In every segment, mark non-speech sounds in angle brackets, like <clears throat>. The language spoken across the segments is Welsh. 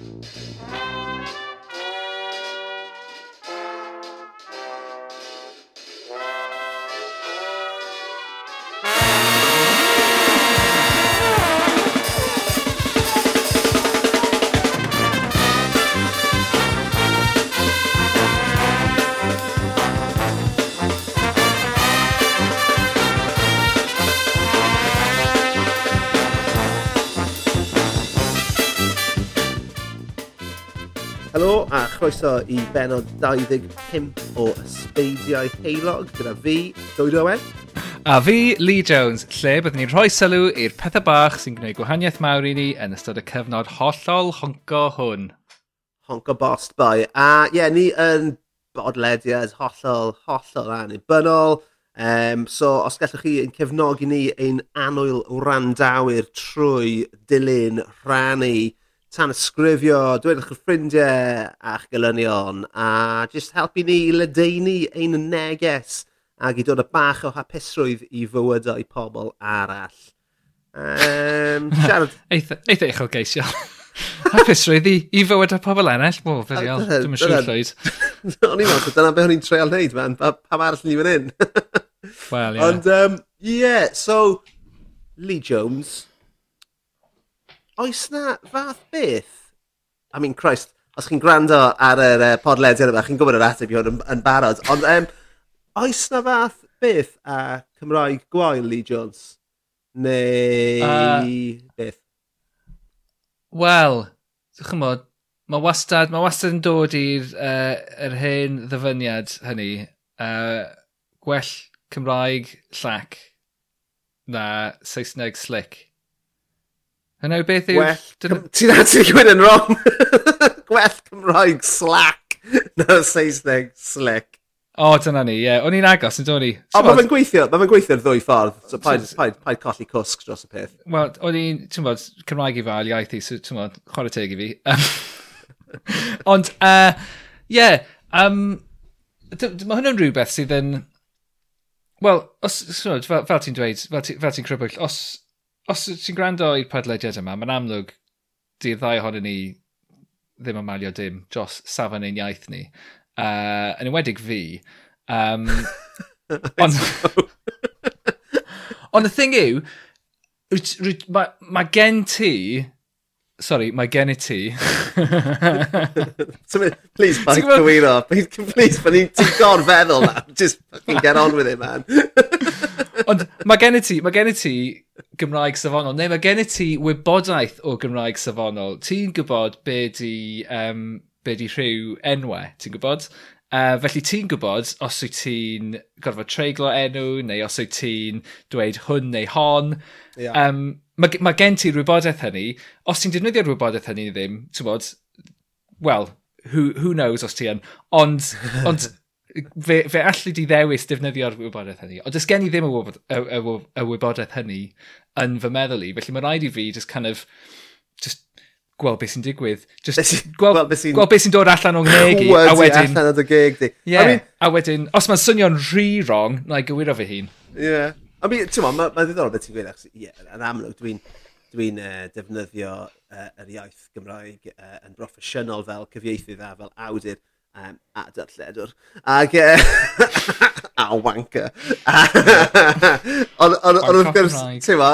Música croeso i benod 25 o Ysbeidiau Heilog gyda fi, Dwyd Owen. A fi, Lee Jones, lle byddwn ni'n rhoi sylw i'r pethau bach sy'n gwneud gwahaniaeth mawr i ni yn ystod y cyfnod hollol honco hwn. Honco bost boi. A ie, yeah, ni yn bodlediad hollol, hollol annibynnol. Um, so, os gallwch chi yn cefnogi ni ein anwyl wrandawyr trwy dilyn rannu tan ysgrifio, dweud eich ffrindiau a'ch gelynion a jyst helpu ni i ledeini ein neges ac i dod y bach o hapusrwydd i fywydau pobl arall. Um, <laughs> siarad... Eitha eich o geisio. <laughs> Hapusrwydd i, i fywyd a pobl ennill? Mo, fe ddiol, dwi'n siŵr llwyd. <laughs> O'n i'n meddwl, dyna beth o'n i'n treol wneud, man. Pa, pam arall ni fan hyn? Wel, ie. Yeah. Ond, um, yeah, so, Lee Jones, oes na fath beth? I mean, Christ, os chi'n gwrando ar yr uh, podlediad yma, chi'n gwybod yr ateb i hwn yn, yn barod, ond um, oes na fath beth a Cymraeg gwael Lee Jones? Neu uh, beth? Wel, chymod, mae wastad, mae wastad yn dod i'r uh, er hen ddyfyniad hynny. Uh, gwell Cymraeg llac na Saesneg slick. Yna beth yw... Well, dyn... ti'n actually gwyn yn wrong. <laughs> Gwell Cymraeg slack. No, Saesneg slick. O, oh, dyna ni, ie. Yeah. O'n i'n agos, yn dod i. O, mae fe'n gweithio, mae fe'n gweithio'r ddwy ffordd. So, paid, paid, paid colli cwsg dros y peth. Wel, o'n i'n, ti'n bod, Cymraeg i fel iaith i, so, ti'n bod, chwarae teg i fi. <laughs> Ond, e, ie, uh, yeah, um, mae hwnna'n rhywbeth sydd yn... Wel, os, fel, fel ti'n dweud, fel ti'n ti crybwyll, os os ti'n gwrando i'r podlediad yma, mae'n amlwg di'r ddau ohonyn ni ddim yn malio dim dros safon ein iaith ni. Uh, yn enwedig fi. Um, <laughs> ond, <laughs> ond y thing yw, mae ma gen ti... Sorry, mae gen i ti. <laughs> please, pa'n cywiro. Please, pan ti'n gorfeddwl, man. Just fucking get on with it, man. Ond mae gen i ti, mae gen i ti Gymraeg safonol, neu mae gen i ti wybodaeth o Gymraeg safonol. Ti'n gwybod be di, um, be di rhyw enwau, ti'n gwybod? Uh, felly ti'n gwybod os wyt ti'n gorfod treiglo enw, neu os wyt ti'n dweud hwn neu hon. Yeah. Um, mae, mae gen ti'r wybodaeth hynny. Os ti'n defnyddio'r wybodaeth hynny ddim, ti'n gwybod, well, who, who knows os ti yn. Ond, <laughs> ond fe, fe allu di ddewis defnyddio'r wybodaeth hynny. Ond ysgen i ddim y, wybod, y, y, y wybodaeth hynny yn fy meddwl i. Felly mae rhaid i fi just kind of just gweld beth sy'n digwydd. Just gweld, well, beth sy'n gweld beth sy'n dod allan o'n ngheg i. <laughs> a wedyn, allan o'n geg di. Yeah, I mean, a wedyn, os mae'n swnio'n rhy wrong, na i gywiro fy hun. Yeah. I mean, ti'n ma, mae'n ma ddiddorol beth ti'n gweud. Yeah, yn amlwg, dwi'n dwi uh, defnyddio uh, yr iaith Gymraeg uh, yn broffesiynol fel cyfieithydd a fel awdur um, a darlledwr. Ac... E, <laughs> a wanker. Ond wrth gwrs, ti'n ma,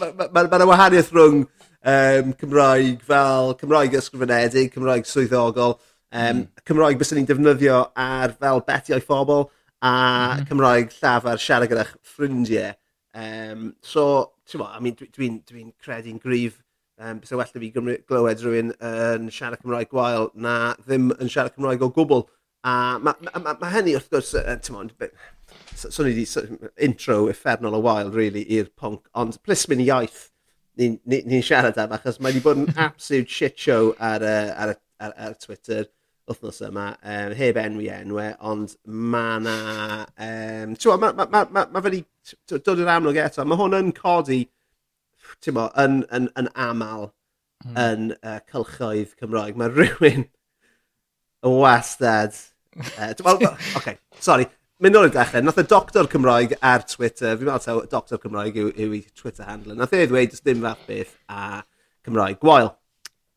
mae'n ma, ma wahaniaeth rhwng um, Cymraeg fel Cymraeg ysgrifenedig, Cymraeg swyddogol, um, mm. Cymraeg bys ni'n defnyddio ar fel betiau phobl, a mm. Cymraeg llafar siarad gyda'ch ffrindiau. Um, so, ti'n ma, I mean, dwi'n dwi, dwi, dwi credu'n grif yym byse well 'da fi glywed rhywun yn siarad Cymraeg gwael na ddim yn siarad Cymraeg o gwbl. A mae ma' ma' ma' hynny wrth gwrs uh, ti'n mwyn, swn i 'di intro effernol o wael really, i'r pwnc ond plismyn iaith ni'n ni ni siarad am achos mae wedi bod yn absolute shit show ar uh, ar y ar ar Twitter wythnos yma um, heb enwi enwe ond mae 'na yym mae ma' ma' ma' ma' ma' fe 'di dod i'r amlwg eto mae hwn yn codi mo, yn, yn, yn aml mm. yn uh, cylchoedd Cymraeg. Mae rhywun yn wastad. <laughs> Uh, well, okay, sorry. Mynd o'r dechrau, nath y doctor Cymraeg ar Twitter, fi'n meddwl taw doctor Cymraeg yw, yw i Twitter handle, nath e ddweud jyst dim fath beth a Cymraeg gwael.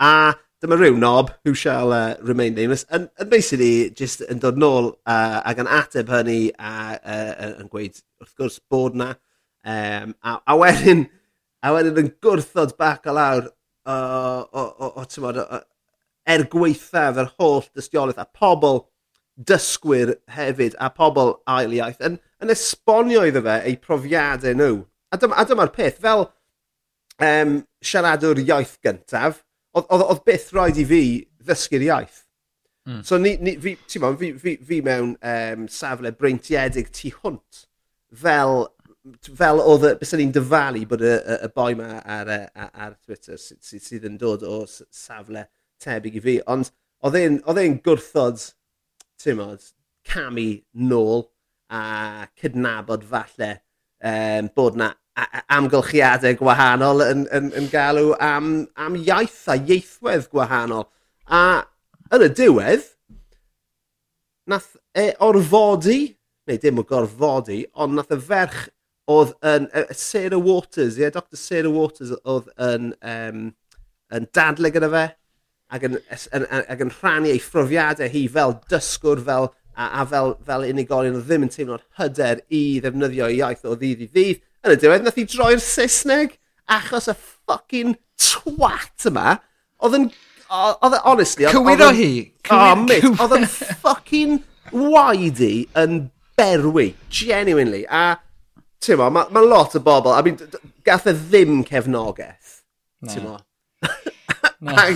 A dyma rhyw nob, who shall uh, remain nameless, yn, yn basically just yn dod nôl uh, ac yn ateb hynny a uh, yn gweud wrth gwrs bod na. Um, a, a wedyn, a wedyn yn gwrthod bac o lawr o, o, o, o, tymod, o, er gweithaf yr holl dystiolaeth a pobl dysgwyr hefyd a pobl ail iaith yn, yn esbonio iddo fe eu profiadau nhw. A dyma'r dyma peth, fel um, siaradwr iaith gyntaf, oedd byth rhaid i fi ddysgu'r iaith. Mm. So ni, ni, fi, ti fi, fi, fi mewn um, safle breintiedig tu hwnt fel fel oedd y, bys ni'n dyfalu bod y, y, y boi ma ar, e, ar, ar Twitter sydd, sy, sydd yn dod o safle tebyg i fi, ond oedd e'n gwrthod, timod, camu nôl a cydnabod falle um, bod na amgylchiadau gwahanol yn, yn, yn galw am, am iaith a ieithwedd gwahanol. A yn y diwedd, nath e orfodi, neu dim o gorfodi, ond nath y ferch oedd yn uh, Sarah Waters, ie, yeah, Dr Sarah Waters oedd yn, um, yn dadle gyda fe ac yn, yn, ac yn rhannu ei phrofiadau hi fel dysgwr fel a, a fel, fel unigolion oedd ddim yn teimlo'r hyder i ddefnyddio iaith o ddydd i ddydd. Yn y diwedd, nath i droi'r Saesneg achos y ffucking twat yma oedd yn... Oedd yn... honestly... Cywiro hi! Oh, mate, oedd yn ffucking waidi yn berwi, genuinely. A ti'n mo, mae ma lot o bobl, I mean, gath e ddim cefnogaeth, ti'n ma. <laughs>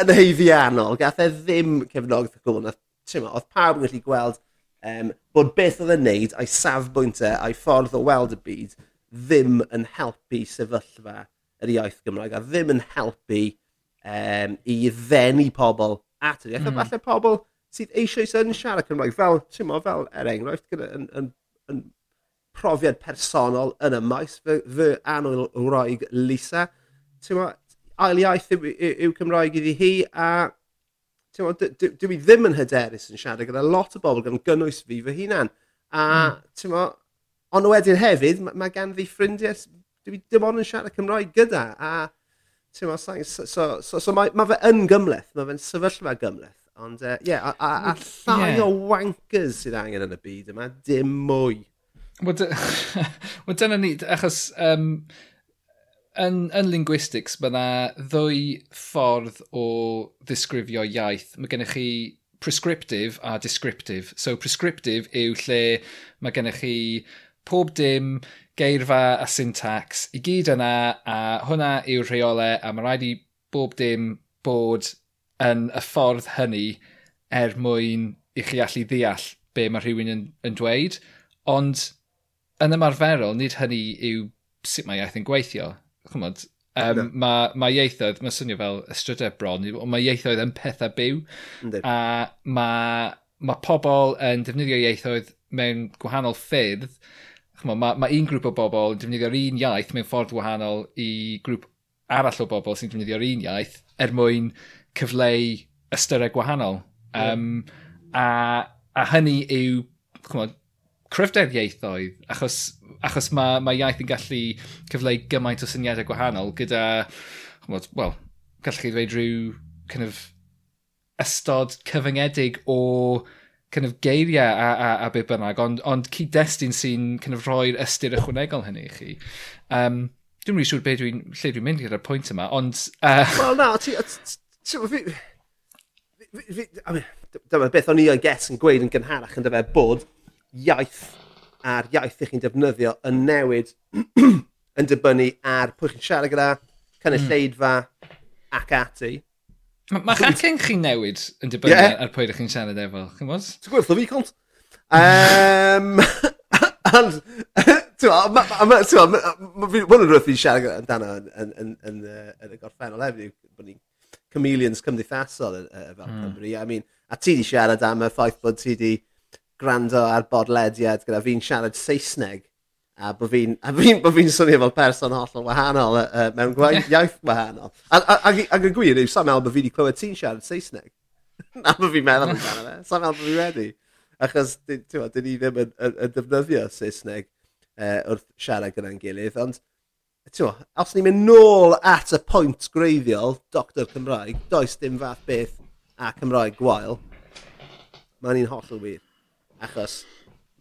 Yn heiddiannol, gath e ddim cefnogaeth o gwbl, ti'n mo, oedd pawb yn gallu gweld um, bod beth oedd e'n neud a'i safbwyntau a'i ffordd o weld y byd ddim yn helpu sefyllfa yr iaith Gymraeg a ddim yn helpu um, i ddenu pobl at yr iaith. Mm. Falle pobl sydd eisiau yn siarad Cymraeg fel, ti'n mo, fel er enghraifft gyda yn, yn, yn profiad personol yn y maes. Fy, fy anwyl wraig Lisa. Tewa, ail iaith yw, yw, yw Cymraeg iddi hi a tewa, dwi ddim yn hyderus yn siarad gyda lot o bobl gan gynnwys fi fy hunan. A mm. ti'n tewa, ond wedyn hefyd, mae ma gan fi ffrindiau dwi dim ond yn siarad Cymraeg gyda a ti'n meddwl, so, so, so, so mae, ma fe yn gymleth, mae fe'n sefyllfa gymleth. Ond, ie, uh, yeah, a, a, a llai yeah. o wankers sydd angen yn y byd yma, dim mwy. <laughs> Wel, dyna ni, achos um, yn, yn linguistics mae yna ddwy ffordd o ddisgrifio iaith. Mae gennych chi prescriptive a descriptive. So prescriptive yw lle mae gennych chi pob dim, geirfa a syntax i gyd yna a hwnna yw rheolau a mae rhaid i bob dim bod yn y ffordd hynny er mwyn i chi allu ddeall be mae rhywun yn, yn dweud. Ond yn ymarferol, nid hynny yw sut mae iaith yn gweithio. Chymod, um, no. mae, ma ieithoedd, mae'n swnio fel ystrydau bron, ond mae ieithoedd yn pethau byw. Ynddi. A mae ma pobl yn defnyddio ieithoedd mewn gwahanol ffyrdd. Chymod, mae, ma un grŵp o bobl yn defnyddio'r un iaith mewn ffordd wahanol i grŵp arall o bobl sy'n defnyddio'r un iaith er mwyn cyfleu ystyrau gwahanol. Yeah. Um, a, a hynny yw chymod, cryfder ieithoedd, achos, achos mae, ma iaith yn gallu cyfleu gymaint o syniadau gwahanol gyda, wel, gallwch chi ddweud rhyw kind of, ystod cyfyngedig o kind of, geiriau a, a, a be bynnag, ond, ond cyd-destun sy'n kind of, rhoi'r ystyr ychwanegol hynny i chi. Um, Dwi'n rili siŵr beth dwi'n lle dwi'n mynd gyda'r pwynt yma, ond... Uh... Wel na, ti... Dyma beth o'n i, I guess, yn gweud yn gynharach yn dyfa bod iaith a'r iaith ych chi'n defnyddio yn newid <clears throat> yn dibynnu ar pwy chi'n siarad gyda, cynulleidfa hmm. mm. ac ati. Mae ma chacen chi'n newid yn dibynnu yeah. ar pwy ydych chi'n siarad efo, chi'n bod? Ti'n gwybod, llyfi cont? Um, and, ti'n yn rwyth i siarad amdano yn, y gorffennol hefyd, bod ni'n chameleons cymdeithasol fel hmm. Cymru. I mean, a ti di siarad am y ffaith bod ti di gwrando ar bodlediad gyda fi'n siarad Saesneg a bod fi'n fi, fi swnio fel person hollol wahanol uh, mewn gwaith iaith wahanol. Ac y gwir yw, sa'n meddwl bod fi wedi clywed ti'n siarad Saesneg. <laughs> Na bod fi'n meddwl amdano fe. Sa'n meddwl bod fi wedi. Achos, ti'n dyn ni ddim yn, yn, yn defnyddio Saesneg uh, wrth siarad gyda'n gilydd. Ond, ti'n os ni'n mynd nôl at y pwynt greiddiol, Doctor Cymraeg, does dim fath beth a Cymraeg gwael, mae'n un hollol wir. Achos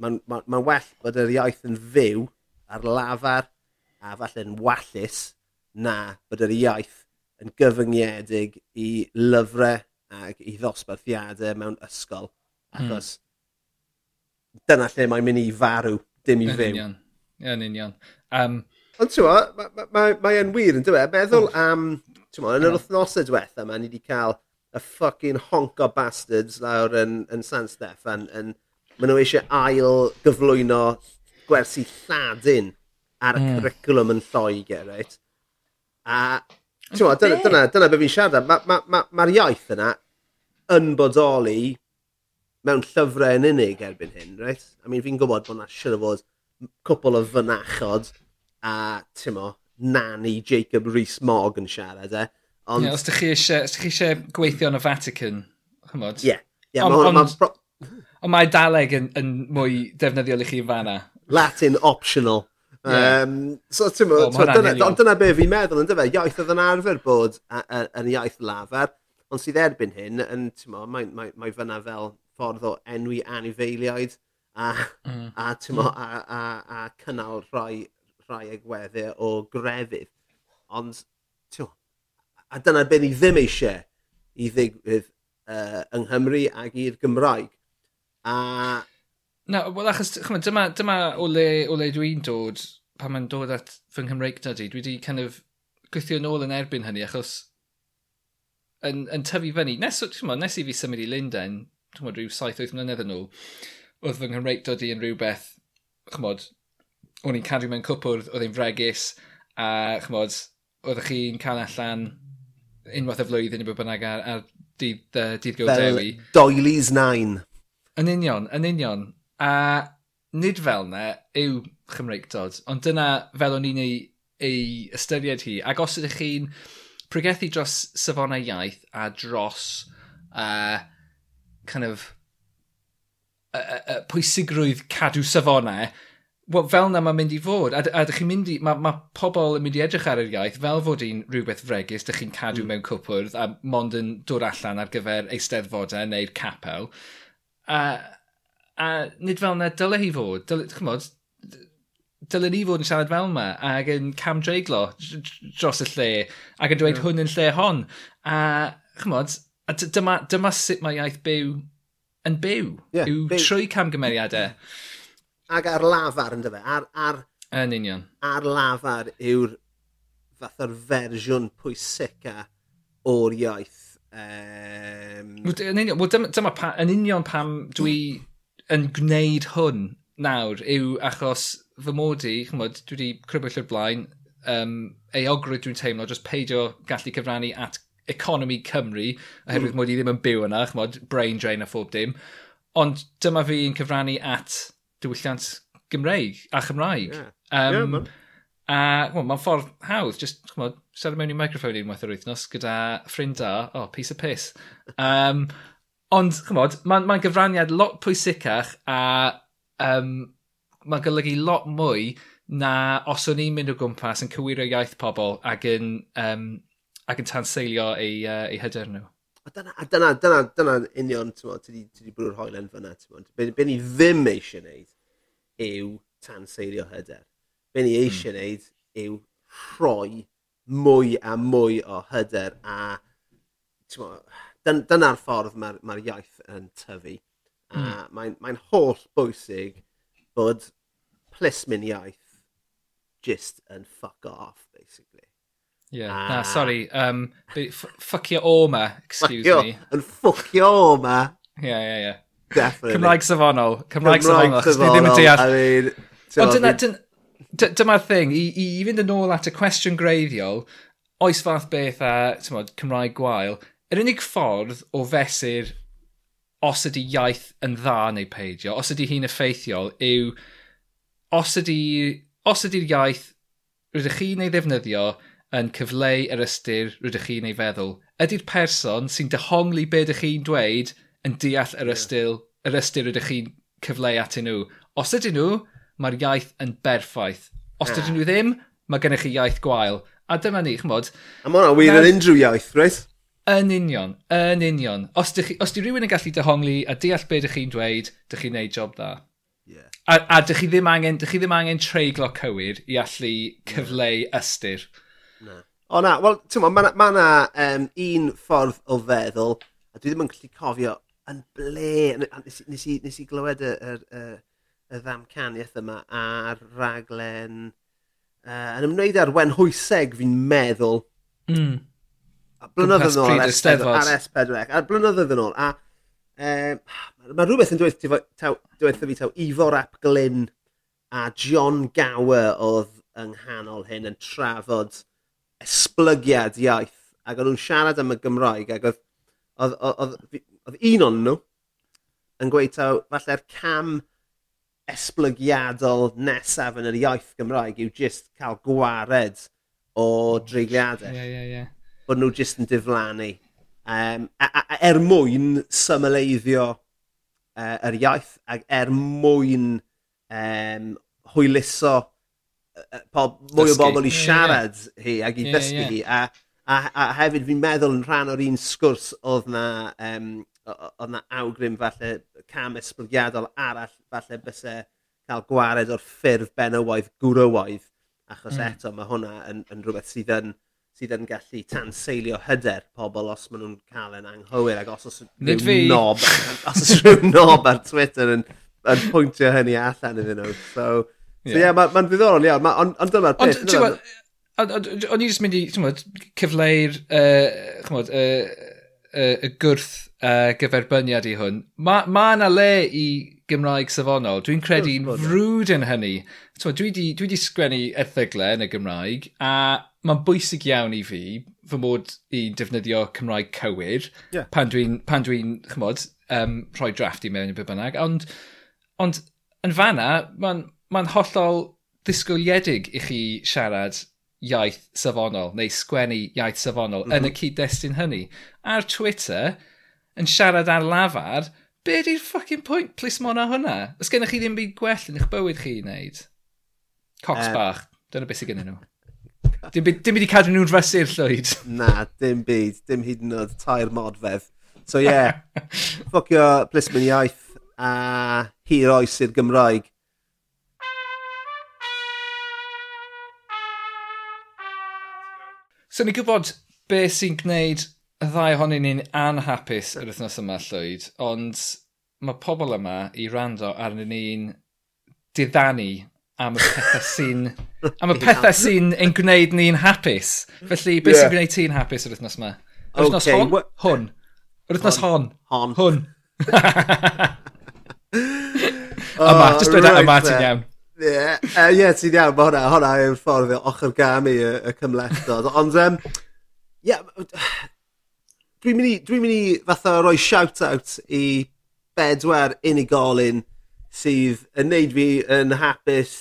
mae'n ma, ma well bod yr iaith yn fyw ar lafar a falle'n wallus na bod yr iaith yn gyfyngiedig i lyfrau ac i ddosbarthiadau mewn ysgol. Hmm. Achos mm. dyna lle mae'n mynd i farw, dim i fyw. Yn union. Yn union. Um, Ond ti'n mae ma, ma, ma yn wir yn dweud, meddwl hmm. am, ti'n yn yr wythnosau diwetha, mae ni wedi cael y ffucking o bastards lawr yn, yn San Steffan yn, maen nhw eisiau ail gyflwyno gwersi Lladin ar y mm. cwricwlwm yn Lloegr, reit? A Tewa, dyna, dyna, dyna be fi'n siarad am, Mae'r ma, ma, ma iaith yna yn bodoli mewn llyfrau yn unig erbyn hyn, reit? I mean, fi'n gwybod bod yna siŵr fod cwpl o fynachod a, timo, nani Jacob Rees-Mogg yn siarad e. Ond... Yeah, os ydych chi eisiau, gweithio yn y Vatican, chymod? Ie. Yeah. Yeah, Ond... Ma, ma, ma, Ond mae Daleg yn, yn mwy defnyddiol i chi yn fanna. Latin optional. Yeah. Um, so, ti'n mwyn, oh, dyna, dyna be fi'n meddwl, yn dyfa, iaith oedd yn arfer bod yn iaith lafer, ond sydd erbyn hyn, yn, ti'n mae, mae, mae fyna fel ffordd o enwi anifeiliaid a, mm. a, mo, a, a, a cynnal rhai, rhai egweddau o grefydd. Ond, ti'n a dyna be ni ddim eisiau i ddigwydd uh, yng Nghymru ac i'r Gymraeg. A... Na, wel achos, chymryd, dyma, dyma o le, o le dwi'n dod, pan mae'n dod at fy Nghymreig dydy, dwi wedi kind of gwythio nôl yn erbyn hynny, achos yn, yn tyfu fyny, nes, mo, nes i fi symud i Lundain, chymod, rhyw 7-8 mlynedd yn ôl, oedd fy Nghymreig dydy yn rhywbeth, chymod, o'n i'n cadw mewn cwpwrdd, oedd e'n fregus, a chymod, oeddech chi'n cael allan unwaith y flwyddyn i bod bynnag ar, ar dydd, uh, dydd Fel Dewi. Doilies 9. Yn union, yn union. A nid fel na yw Chymreictod, ond dyna fel o'n i'n ei, ei ystyried hi. Ac os ydych chi'n pregethu dros safonau iaith a dros uh, kind of uh, uh, pwysigrwydd cadw safonau, well, fel na mae'n mynd i fod. A, a chi'n mynd i, mae ma pobl yn mynd i edrych ar yr iaith fel fod hi'n rhywbeth fregus, ydych chi'n cadw mm. mewn cwpwrdd a mond yn dod allan ar gyfer eisteddfodau neu'r capel. A, a nid fel na dylai hi fod. Dyle, chymod, dylen ni fod yn siarad fel yma ac yn cam dreiglo dros y lle ac yn dweud yeah. hwn yn lle hon. A chymod, a dyma, dyma sut mae iaith byw yn byw. Yeah, yw byw. trwy camgymeriadau. Ac ar lafar yn dyfa. Ar, ar, yn union. Ar lafar yw'r fath o'r fersiwn pwysica o'r iaith Um... Yn union, well, dyma, dyma pa, yn union pam dwi yn gwneud hwn nawr yw achos fy mod i, chymod, dwi wedi crybwyll o'r blaen, um, eogrwydd dwi'n teimlo, dros peidio gallu cyfrannu at economi Cymru, oherwydd mm. mod i ddim yn byw yna, chymod, brain drain a phob dim. Ond dyma fi yn cyfrannu at diwylliant Gymreig a Chymraeg. Yeah. Um, yeah. A well, mae'n ffordd hawdd, just chmod, siarad mewn i microphone unwaith yr wythnos gyda ffrind da, oh, piece of piss. Um, ond, chmod, mae'n ma, gyfraniad lot pwysicach a um, mae'n golygu lot mwy na os o'n i'n mynd o gwmpas yn cywiro iaith pobl ac yn, um, ac yn tanseilio eu, uh, eu hyder nhw. A dyna, a dyna, dyna, dyna union, ti'n meddwl, ti wedi bwrw'r hoelen fyna, ti'n meddwl. Be, be ni ddim eisiau gwneud yw tanseilio hyder. Be ni hmm. eisiau mm. neud yw rhoi mwy a mwy o hyder a dyna'r ffordd mae'r ma iaith yn tyfu. A mm. mae'n mae holl bwysig bod plismyn iaith just yn fuck off, basically. Yeah. Ah. Na, sorry. Um, ffucio o ma, excuse me. Yn ffucio o ma. Yeah, yeah, yeah. Definitely. Cymraeg safonol. Cymraeg, Cymraeg safonol. safonol. Ddim yn deall. I mean, Ond dyna, dyna, dyma'r thing, i, i i fynd yn ôl at y cwestiwn greiddiol, oes fath beth a tymod, Cymraeg gwael, yr unig ffordd o fesur os ydy iaith yn dda neu peidio, os ydy hi'n effeithiol, yw os ydy'r os ydy iaith rydych chi'n ei ddefnyddio yn cyfleu yr ystyr rydych chi'n ei feddwl. Ydy'r person sy'n dehongli beth ydych chi'n dweud yn deall yr ystyr, yr ystyr rydych chi'n cyfleu atyn nhw. Os ydyn nhw, mae'r iaith yn berffaith. Os dydyn ah. nhw ddim, mae gennych chi iaith gwael. A dyma ni, chmod. A mae hwnna wir yn unrhyw iaith, reis? Yn union, yn union. Os chi, os di rhywun yn gallu dehongli a deall beth ydych chi'n dweud, dych chi'n neud job dda. Yeah. A, a dych chi ddim angen, dych chi ddim angen treiglo cywir i allu cyfleu ystyr. Na. O na, wel, ti'n mo, mae ma, na, um, un ffordd o feddwl, a dwi ddim yn gallu cofio yn ble, nes, nes, i, nes i glywed y, y, y ddamcaniaeth yma ar raglen uh, yn ymwneud ar wen hwyseg fi'n meddwl. Mm. a Blynyddoedd yn ôl ar S4C. Ar blynyddoedd yn ôl. A um, mae rhywbeth yn dweud, dweud fi taw Ifor Ap Glyn a John Gower oedd yng nghanol hyn yn trafod esblygiad iaith ac o'n nhw'n siarad am y Gymraeg ac oedd, oedd, oedd, oedd un o'n nhw yn gweud taw falle'r cam esblygiadol nesaf yn yr iaith Gymraeg yw jyst cael gwared o dreigliadau. Ie, yeah, ie, yeah, ie. Yeah. Bod nhw jyst yn diflannu. Um, a, a, a er mwyn symleiddio uh, yr iaith ac er mwyn um, hwyluso uh, pob, mwy o bobl i siarad yeah, yeah. hi ac i yeah, ddysgu yeah. hi. A, a, a hefyd fi'n meddwl yn rhan o'r un sgwrs oedd na um, oedd na awgrym falle cam esblygiadol arall falle bysau cael gwared o'r ffurf benywaidd gwrywaidd achos mm. eto mae hwnna yn, yn rhywbeth sydd yn sydd yn gallu tanseilio hyder pobl os maen nhw'n cael yn anghywir ac os oes rhyw nob, os oes rhyw nob ar Twitter yn, yn pwyntio hynny allan iddyn nhw. So, so yeah. yeah, mae'n ma ddiddorol iawn, ma, ond on dyma'r beth. Ond, ti'n o'n i jyst mynd i, ti'n gwybod, cyfleu'r, uh, chymod, uh, y, y gwrth uh, gyferbyniad i hwn. Mae ma yna ma le i Gymraeg safonol. Dwi'n credu'n frwd yn hynny. So, dwi wedi dwi di sgwennu erthyglau yn y Gymraeg a mae'n bwysig iawn i fi fy mod i defnyddio Cymraeg cywir yeah. pan dwi'n, pan dwi chymod, um, rhoi drafft i mewn i beth bynnag. Ond, ond yn fanna, mae'n ma hollol ddisgwyliedig i chi siarad iaith safonol, neu sgwennu iaith safonol mm -hmm. yn y mhm. cyd-destun hynny. Ar Twitter, yn siarad ar lafar, be di'r ffucking pwynt plis mona hwnna? Os gennych chi ddim byd gwell yn eich bywyd chi i wneud? Cox um, bach, dyna beth sydd gennyn nhw. Dim byd, dim byd i cadw nhw'n rhesu'r llwyd. <laughs> Na, dim byd. Dim hyd yn oed tair modfedd. So ie, <laughs> yeah, ffocio plismon iaith a hir oes i'r Gymraeg. So ni'n gwybod beth sy'n gwneud y ddau ohonyn ni'n anhapus yr wythnos yma llwyd, ond mae pobl yma i rando arnyn ni'n diddanu am y pethau sy'n am y <laughs> pethau sy'n ein gwneud ni'n hapus. Felly, beth yeah. sy'n gwneud ti'n hapus yr wythnos yma? Yr wythnos okay. hon? Hwn. Yr wythnos hon. Hon. Hwn. hon. <laughs> yma, uh, just dweud right yma ti'n oh, iawn. Ie, yeah. uh, yeah, ti'n iawn, mae hwnna, hwnna yw'r ffordd o ochr gam i y, y cymlethdod. Ond, um, yeah, dwi'n mynd i, dwi mynd i fatha roi shout-out i bedwar unigolyn sydd yn neud fi yn hapus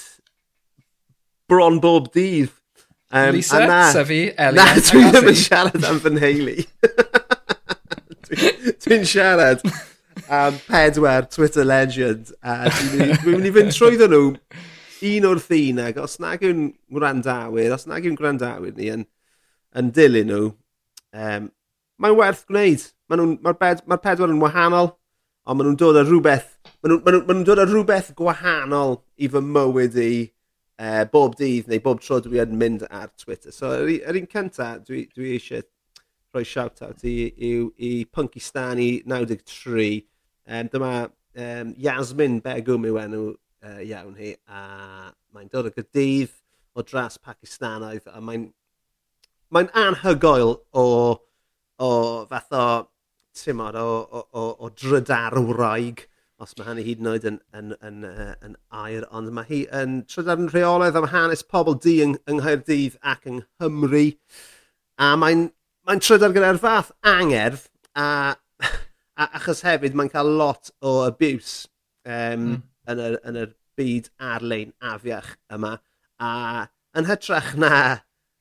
bron bob dydd. Um, Lisa, na, Sefi, Elliot. Na, <laughs> dwi ddim yn siarad am fy nheulu. <laughs> dwi'n dwi siarad am pedwar Twitter legend. A Dwi'n mynd i fynd trwyddo nhw un o'r ddyn ac os nag yw'n gwrandawyr, os nag yw'n gwrandawyr ni yn, yn dilyn nhw, um, mae'n werth gwneud. Mae'r ma bed, ma pedwar yn wahanol, ond maen nhw'n dod â rhywbeth, maen nhw'n ma nhw, ma nhw dod â rhywbeth gwahanol i fy mywyd i uh, bob dydd neu bob tro dwi yn mynd ar Twitter. So, yr, yr un cyntaf, dwi, dwi eisiau rhoi shout-out i, i, i Punkistani 93 Um, dyma um, Yasmin Begum yw enw uh, iawn hi, a mae'n dod o gydydd o dras Pakistanaidd, a mae'n mae'n anhygoel o, o fath o, timod, o, o, o, o drydarwraig, os mae hynny hyd yn oed yn, yn, yn, uh, yn air, ond mae hi yn trydar yn rheolaidd am hanes pobl di yng, yng Nghaerdydd ac yng Nghymru, a mae'n mae trydar gyda'r fath angerdd, a A, achos hefyd mae'n cael lot o abuse um, mm. yn, yr, yn yr byd ar-lein afiach yma. A yn hytrach na,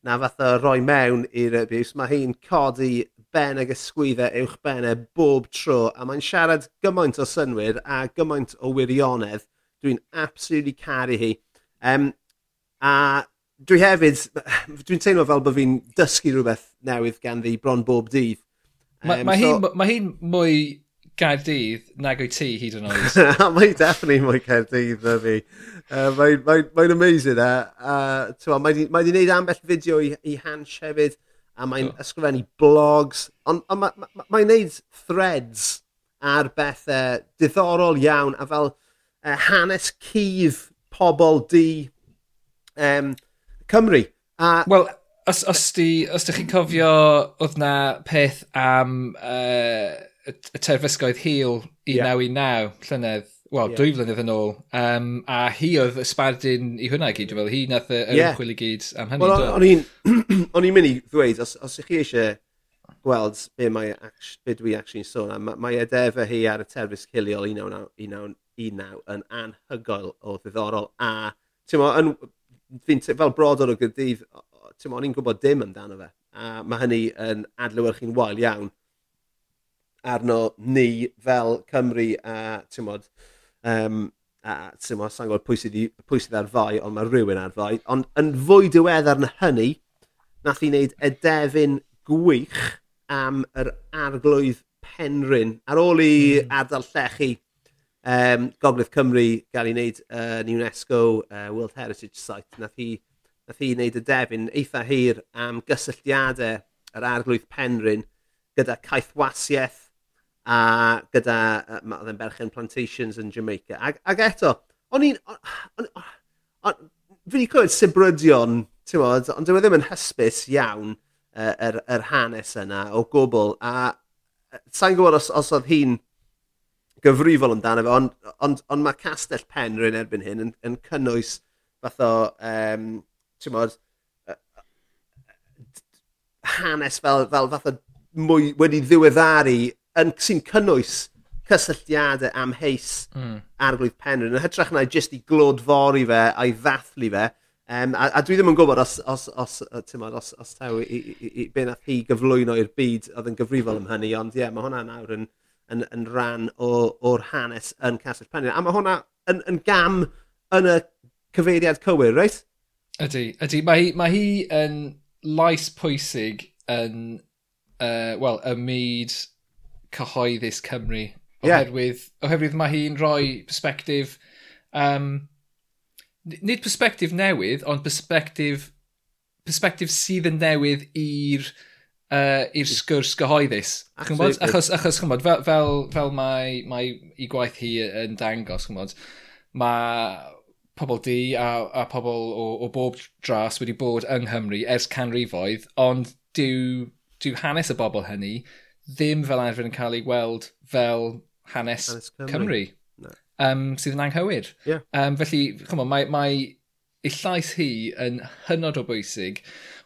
na fath o roi mewn i'r abuse, mae hi'n codi ben ag ysgwyddau uwch benne bob tro. A mae'n siarad gymaint o synwyr a gymaint o wirionedd. Dwi'n absolutely caru hi. Um, a dwi hefyd, <sighs> dwi'n teimlo fel bod fi'n dysgu rhywbeth newydd gan ddi bron bob dydd. Mae um, ma so... hi'n ma hi mwy Gaerdydd nag o'i ti hyd yn oed. <laughs> mae'n definitely mwy Gaerdydd na fi. Uh, mae'n mae, mae amazing e. Uh, mae di wneud ambell fideo i, i Hans hefyd, a mae'n oh. ysgrifennu blogs, ond on, on, mae'n mae gwneud threads ar bethau uh, diddorol iawn, a fel uh, hanes cudd pobl di um, Cymru. A, Wel, os, os, di, os chi'n cofio, oedd na peth am uh, y terfysgoedd hil 1919, yeah. llynedd, wel, yeah. dwy flynedd yn ôl, um, a hi oedd ysbardyn i hwnna gyd, fel hi nath y yr yeah. ymchwil i gyd am hynny. Wel, <clears throat> o'n i'n mynd i ddweud, os, os ych chi eisiau gweld be, mae, be dwi actually'n sôn am, mae edefau hi ar y terfys ciliol 1919 yn anhygoel o ddiddorol a, ti'n mo, yn, fel brodor o gydydd, Ti'n o'n i'n gwybod dim amdano fe. A mae hynny yn adlywyrchu'n wael iawn arno ni fel Cymru a ti'n modd, um, a ti'n modd, sa'n gwybod pwy sydd, pwy sydd ar fai, ond mae rhywun ar fai. Ond yn fwy diweddar na hynny, nath i wneud y defyn gwych am yr arglwydd Penryn. Ar ôl i mm. ardal llechi, um, Gogledd Cymru gael ei wneud yn uh, UNESCO uh, World Heritage Site, nath i nath hi wneud y defyn eitha hir am gysylltiadau yr arglwydd Penrhyn gyda caethwasiaeth a gyda oedd e'n berchen plantations yn Jamaica. Ag, ag eto, o'n i'n... Fi wedi clywed sybrydion, ti'n modd, ond dwi e ddim yn hysbys iawn yr, er, er hanes yna o gwbl. A sa'n gwybod os, os oedd hi'n gyfrifol amdano fe, ond ond, ond mae Castell Penrhyn erbyn hyn yn, yn cynnwys fath o um, ti'n mod, hanes fel, fel fath o mwy wedi ddiweddaru yn sy'n cynnwys cysylltiadau am heis mm. arglwydd Penrhyn. Yn hytrach na jyst i glodfori fe a'i ddathlu fe. Um, a, a, dwi ddim yn gwybod os, os, os, os, os, os taw i, i, i, i be nath hi gyflwyno i'r byd oedd yn gyfrifol am hynny, ond ie, yeah, mae hwnna nawr yn, yn, yn ran o'r hanes yn Castell Penrhyn. A mae hwnna yn, yn gam yn y cyfeiriad cywir, reit? Ydy, ydy. Mae hi, mae hi yn lais pwysig yn, uh, wel, y myd cyhoeddus Cymru. Oherwydd, yeah. oherwydd mae hi'n rhoi perspektif, um, nid perspektif newydd, ond perspektif, perspektif sydd yn newydd i'r uh, i'r sgwrs gyhoeddus. Chymod? Achos, achos chymod, fel, fel, fel mae, mae ei gwaith hi yn dangos, chymod, mae pobl di a, a pobl o, o bob dras wedi bod yng Nghymru ers canrifoedd, ond dyw, dyw hanes y bobl hynny ddim fel arfer yn cael ei gweld fel hanes, hanes Cymru, Cymru no. um, sydd yn anghywir. Yeah. Um, felly, chymod, mae, mae ei llais hi yn hynod o bwysig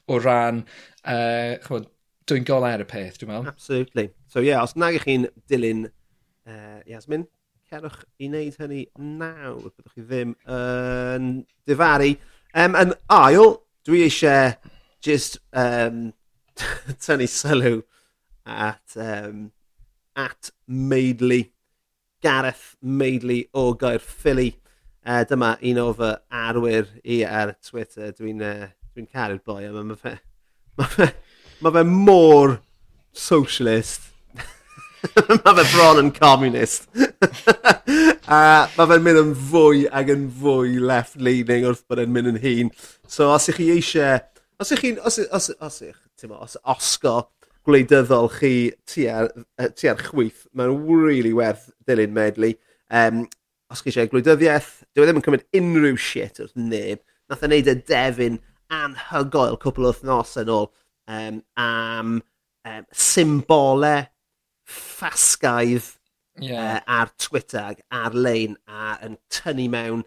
o ran uh, chymod, dwi'n golau ar y peth, dwi'n meddwl. Absolutely. So, ie, yeah, os nag ych chi'n dilyn uh, Iasmin, cerwch i wneud hynny nawr. Byddwch chi ddim yn uh, difaru. Um, yn ail, dwi eisiau just um, <laughs> tynnu sylw at, um, at Maidley. Gareth Maidley o Gair Philly. Uh, e, dyma un o fy arwyr i ar Twitter. Dwi'n e, uh, dwi caru'r boi yma. Mae fe, <laughs> ma fe, ma fe mor socialist <laughs> mae fe bron yn communist. <laughs> a mae fe'n mynd yn fwy ac yn fwy left-leaning wrth bod e'n mynd yn hun. So os ych chi eisiau... Os ych chi'n... Os, os, os, ych, os, os osgo gwleidyddol chi tua'r tu chwyth, mae'n really werth dilyn medlu. Um, os chi eisiau gwleidyddiaeth, dyw e ddim yn cymryd unrhyw shit wrth neb. Nath e wneud y defyn anhygoel cwpl o wythnos yn ôl um, am um, symbolau ffasgaidd yeah. uh, ar Twitter ac ar-lein a yn tynnu mewn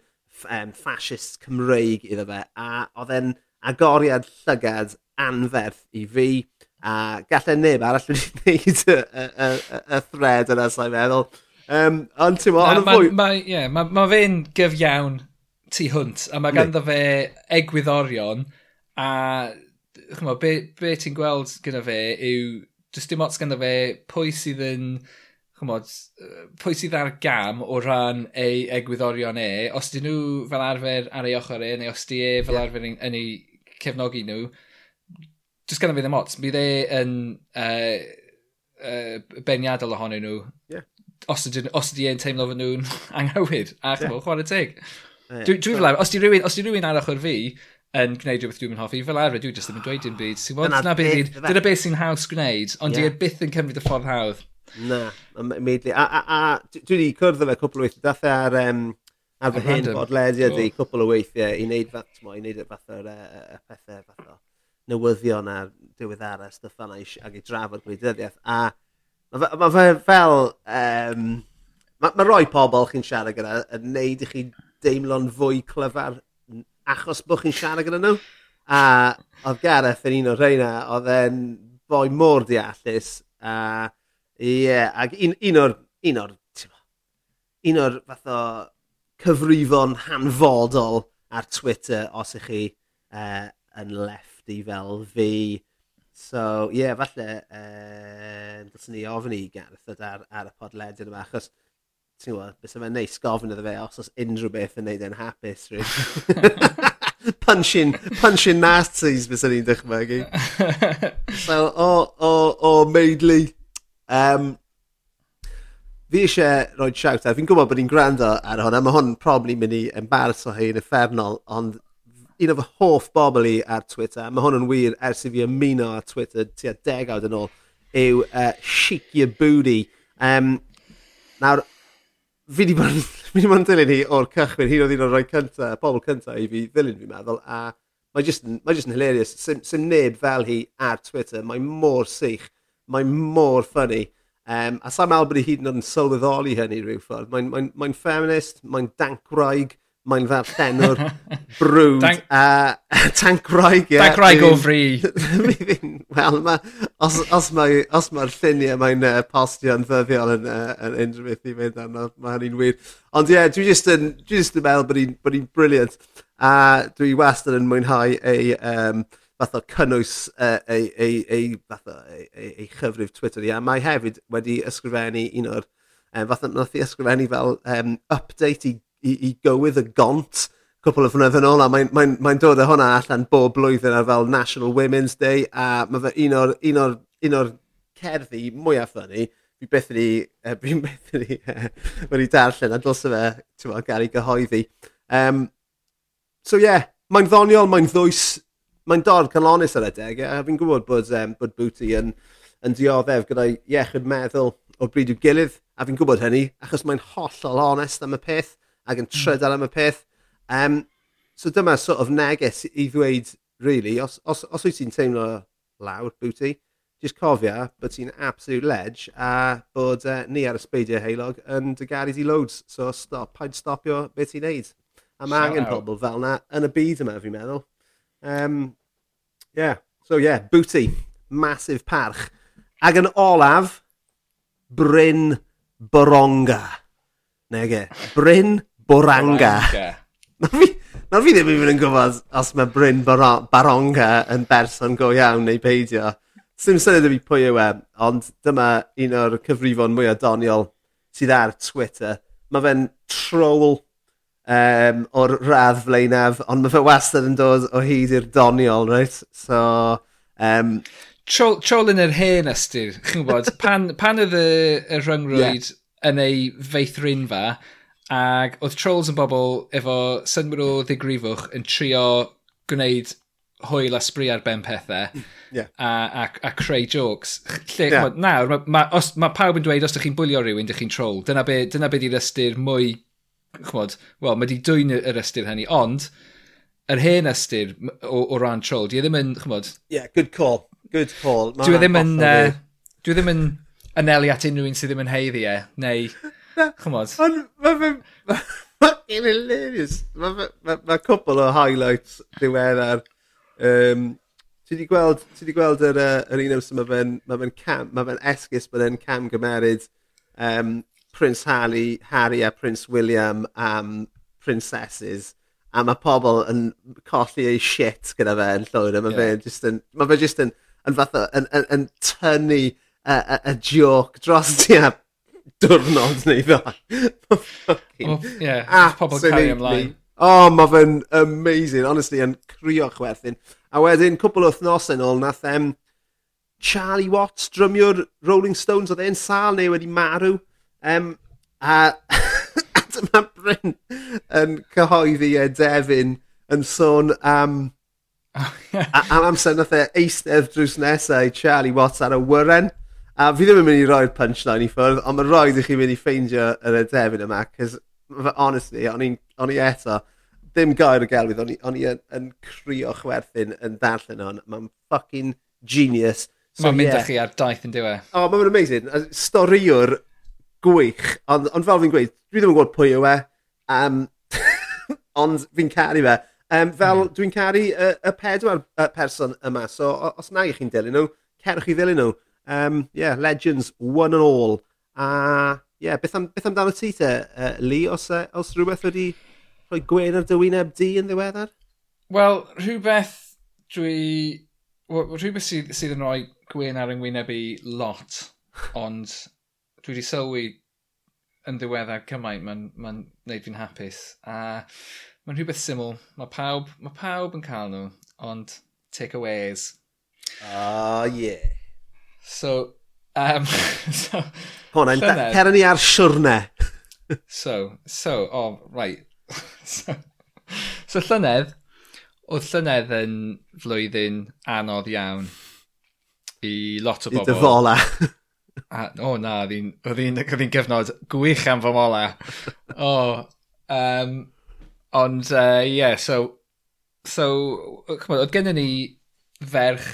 um, fascist Cymreig iddo fe a oedd e'n agoriad llygad anferth i fi a gallai neb arall wedi <laughs> gwneud y, y, y, y thread yna sa'i meddwl. Um, ond ti'n mo, ond fwy... ma, yeah, ma, ma fe'n gyfiawn tu hwnt a mae ganddo fe egwyddorion a chymod, be, be ti'n gweld gyda fe yw does dim ots ganddo fe pwy sydd yn chymod, pwy sydd ar gam o ran ei egwyddorion e, os dyn nhw fel arfer ar ei ochr e, neu os di e fel yeah. arfer yn, yn ei cefnogi nhw, jyst ganddo fe ddim ots. Bydd e yn uh, uh, beniadol ohonyn nhw. Yeah. Os, ydyn, os ydy e'n teimlo fy nhw'n <laughs> anghywir, a chymod, yeah. chwarae teg. Yeah. Dwi, dwi fel arfer, os di rhywun, os di rhywun ar ochr fi, yn gwneud rhywbeth dwi'n hoffi, fel arfer dwi jyst ddim yn dweud dim byd. Sy'n bod, dyna beth, dyna beth sy'n haws gwneud, ond yeah. dwi e byth yn cymryd y ffordd hawdd. Na, immediately. A, a, a dwi wedi cwrdd efo cwpl o weithiau, dath e ar, um, ar fy hyn bodlediad i cwpl o weithiau i wneud fath, i wneud e y fatha'r uh, pethau fath o newyddion a'r diweddara, stuff fanna ag i drafod gwleidyddiaeth. A mae ma fe fel... Um, mae ma roi pobl chi'n siarad gyda yn neud i chi deimlo'n fwy clyfar achos bod chi'n siarad gyda nhw. A oedd Gareth yn un o'r rheina, oedd e'n boi môr deallus. A ie, ac un, un o'r, un o'r, un o'r fath o cyfrifon hanfodol ar Twitter os ych chi uh, yn lefty fel fi. So, ie, yeah, falle, e, uh, dylsyn ni ofyn i Gareth ar, ar y podlediad yma, achos ti'n gwybod, bys yma'n neis gofyn iddo fe os oes unrhyw beth yn neud e'n hapus rwy'n. <laughs> punching, punching Nazis bys ni'n dychmygu. so, o, o, o, meidlu. Um, fi eisiau rhoi shout out. Fi'n gwybod bod ni'n gwrando ar hwn, a mae hwn probably mynd i embarrasso hi yn effernol, ond un o fy hoff bobl i ar Twitter, mae hwn yn wir ers i fi ymuno ar Twitter tua degawd yn ôl, yw uh, Sheik Your Booty. Um, nawr, fi di bod, <laughs> fi di bod yn dilyn hi o'r cychwyn, hyn oedd un o'r rhoi cynta, pobl cynta i fi ddilyn fi'n meddwl, a mae just, mae just yn hilarious. Sim, sim neb fel hi ar Twitter, mae mor sych, mae mor ffynnu. Um, a sa'n meddwl bod hi hyd yn oed yn sylweddoli hynny rhyw ffordd. Mae'n mae, mae feminist, mae'n dancraig, mae'n ddarllenwr <laughs> brwd Dank... a tancroeg. Yeah, tancroeg o fri. <laughs> Wel, ma, os, os mae'r os ma lluniau mae'n uh, postio'n ddyddiol yn, uh, yn unrhyw beth i fynd arno, mae hynny'n wir. Ond ie, yeah, dwi jyst yn, dwi jyst yn meddwl bod hi'n hi briliant. A dwi wastad yn mwynhau ei um, fath o cynnwys uh, ei, ei, ei, fath o, ei, ei, chyfrif Twitter Ia, mae hefyd wedi ysgrifennu un o'r um, fath o nath i ysgrifennu fel um, update i i, i gywydd y gont cwpl o flynedd yn ôl a mae'n mae, mae, dod â hwnna allan bob blwyddyn ar fel National Women's Day a mae fe un o'r, un o'r, un o'r cerddi mwyaf ffynnu fi byth wedi, uh, fi byth wedi, uh, wedi darllen a dylse fe tywa, gael ei gyhoeddi. Um, so ie, yeah, mae'n ddoniol, mae'n ddwys, mae'n dod canlonus ar y deg a fi'n gwybod bod, um, bod Booty yn, yn dioddef gyda'i iechyd meddwl o bryd i'w gilydd a fi'n gwybod hynny achos mae'n hollol onest am y peth ac yn hmm. trydar am y peth. Um, so dyma sort of neges i ddweud, really, os, os, os wyt ti'n teimlo lawr, booty, just cofia bod ti'n absolute ledge a bod uh, ni ar y sbeidio heilog yn dygaru di loads. So stop, paid stopio beth ti'n neud. A mae angen pobl fel na yn y byd yma, fi'n meddwl. Um, yeah. So yeah, booty. Massive parch. Ac yn olaf, Bryn Boronga. Nege. Bryn Boranga. Boranga. Nawr fi ddim yn mynd yn gwybod os mae Bryn Bar Baronga yn berson go iawn neu peidio. Sym syniad i fi pwy yw e, ond dyma un o'r cyfrifon mwyaf doniol sydd ar Twitter. Mae fe'n troll um, o'r radd flaenaf, ond mae fe wastad yn dod o hyd i'r doniol, right? So, um, Trol, trol yn yr hen ystyr, chi'n gwybod, <laughs> pan, pan oedd y, y rhyngrwyd yeah. yn ei feithrinfa, Ac oedd trolls yn bobl efo synwyr o ddigrifwch yn trio gwneud hwyl a sbri ar ben pethau hmm, yeah. a, a, a creu jokes. Lle, yeah. chmod, nawr, mae ma, os, ma pawb yn dweud os ydych chi'n bwylio rhywun, ydych chi'n troll. Dyna be, dyna be di'r ystyr mwy, chmod, wel, mae di dwy'n yr ystyr hynny, ond yr hen ystyr o, o ran troll, di e ddim yn, chmod... Yeah, good call, good call. Dwi e ddim yn, uh, dwi e ddim yn anelu at unrhyw un sydd ddim yn heiddi e, neu... Chymod? Ond mae fe... Fucking hilarious. Mae ma, ma, ma cwpl o highlights diweddar. Um, ti di gweld, ti di gweld yr, uh, yr un amser mae fe'n ma fe cam, mae fe'n esgus bod e'n cam gymeryd um, Prince Harry, Harry a Prince William am princesses a mae pobl yn colli ei shit gyda fe yn llwyr a mae yeah. fe just yn, mae fe just yn, yn fatha, yn, yn, yn tynnu y, y, y joke dros ti a diwrnod neu ddau. <laughs> Ie, pobl cario ymlaen. Oh, mae fe'n amazing, honestly, yn crio'ch werthyn. A wedyn, cwbl o wythnos yn ôl, nath um, Charlie Watts, drymiwr Rolling Stones, oedd e'n sal neu wedi marw. Um, <laughs> a dyma Bryn yn cyhoeddi e Devin yn sôn am... <laughs> Um, am amser nath e eistedd drws nesau Charlie Watts ar y wyren. A fi ddim yn mynd i roi'r punchline i ffwrdd, ond mae rhaid i chi mynd i ffeindio yr edefyn yma, cos honestly, o'n i eto, dim gair o gelwydd, o'n i yn crio chwerthin yn darllen hwn. Mae'n fucking genius. So, mae'n mynd yeah. â chi ar daith yn diwe. O, oh, mae'n amazing. Storiwr gwych, ond ond fel fi'n gweud, dwi ddim yn gwybod pwy yw e, um, <laughs> ond fi'n caru fe. Um, fel mm. dwi'n caru y, y pedwar person yma, so os na i chi'n dilyn nhw, cerwch i ddilyn nhw. Um, yeah, legends, one and all. A yeah, beth, am, beth amdano ti te, uh, Lee, os, uh, os rhywbeth wedi rhoi gwen ar dywyneb di yn ddiweddar? Wel, rhywbeth dwi... Rhywbeth sydd, sydd yn rhoi gwen ar yngwyneb i lot, ond dwi wedi sylwi yn ddiweddar cymaint, mae'n ma neud fi'n hapus. A mae'n rhywbeth syml. Mae pawb, mae pawb yn cael nhw, ond takeaways. Ah, oh, yeah. So, um, <laughs> so Hwna'n, cer ni ar siwrne. <laughs> so, so, oh, right. <laughs> so, so llynedd, oedd llynedd yn flwyddyn anodd iawn i lot o bobl. I dy fola. A, o oh, na, oedd hi'n gyfnod gwych am fy mola. O, oh, um, ond, ie, uh, yeah, so, so, oedd gennym ni ferch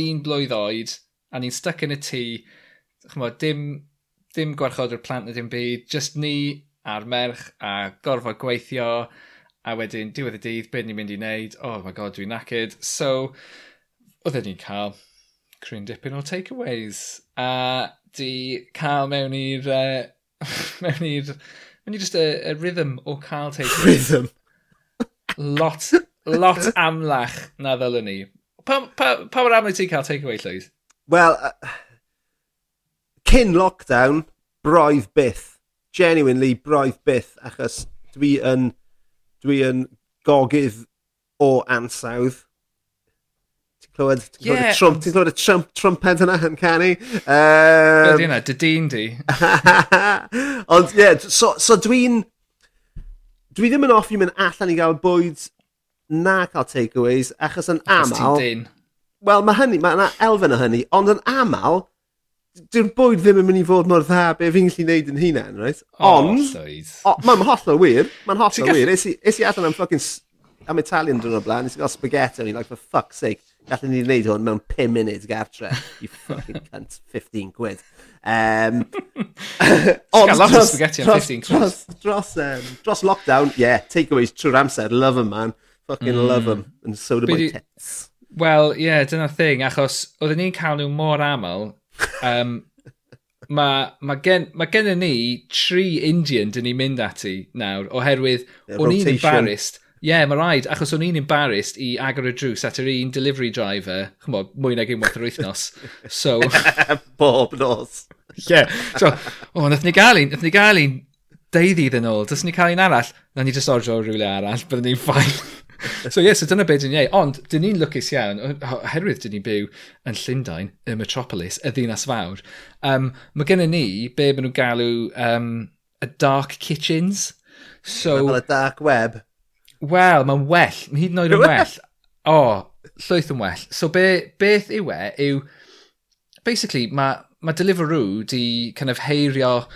un blwydd oed, a ni'n stuck yn y tŷ, chymod, dim, dim gwarchod o'r plant na dim byd, just ni a'r merch a gorfod gweithio, a wedyn diwedd y dydd, beth ni'n mynd i wneud, oh my god, dwi'n knackered. So, oedden ni'n cael cryn dipyn o takeaways, a di cael mewn i'r, uh, <laughs> mewn i'r, mewn i just y, y rhythm o cael takeaways. Rhythm? lot, lot amlach na ddylwn ni. Pa, pa, pa mor amlach ti'n cael takeaway, Llywys? Wel, uh, cyn lockdown, broedd byth. Genuinely, broedd byth, achos dwi yn, dwi yn gogydd o ansawdd. Ti'n clywed, ti clywed, yeah. Trump, ti'n clywed y Trump, trumped yna yn canu? Um, Ydy yna, dy dyn di. <laughs> Ond ie, yeah, so, so dwi'n... Dwi ddim yn offi mynd allan i gael bwyd na cael takeaways, achos yn aml... Achos ti'n dyn. Wel, mae hynny, mae yna elfen o hynny, ond yn aml, dyw'r bwyd ddim yn mynd i fod mor dda be fi'n gallu neud yn hunain, right? Ond, oh, mae'n hollol wir, mae'n hollol wir. Is i allan am fucking, am Italian dyn nhw'n blaen, is i gael spaghetti, and like, for fuck's sake, gallwn ni wneud hwn mewn 5 munud gartre, you fucking cunt, 15 quid. Um, ond dros, spaghetti dros, 15 quid. Dros, dros, um, dros lockdown, yeah, takeaways trwy'r amser, love them man, fucking mm. love them, and so do my tits. Wel, ie, yeah, dyna'r thing, achos oedden ni'n cael nhw mor aml. Um, <laughs> mae ma gen, ma gen ni tri Indian dyn ni'n mynd ati nawr, oherwydd yeah, o'n i'n embarrassed. Ie, yeah, mae rhaid, achos o'n i'n embarrassed i agor y drws at yr un delivery driver, chymod, mwy nag unwaith yr wythnos. So... <laughs> Bob nos. Ie. Yeah. So, o, oh, nath ni gael un, nath ni gael un deuddi iddyn nhw, dys ni cael un arall, na ni just orjo rhywle arall, byddwn ni'n ffain so ie, yeah, so dyna beth dyn ni ei. Ond, dyn ni'n lwcus iawn, oherwydd dyn ni'n byw yn Llundain, y metropolis, y ddinas fawr. Um, mae gennym ni be maen nhw'n galw um, y dark kitchens. So, fel y dark web. Wel, mae'n well. Mae hyd yn oed yn well. O, oh, llwyth yn well. So be, beth yw e yw... Basically, mae ma Deliveroo di kind of heirio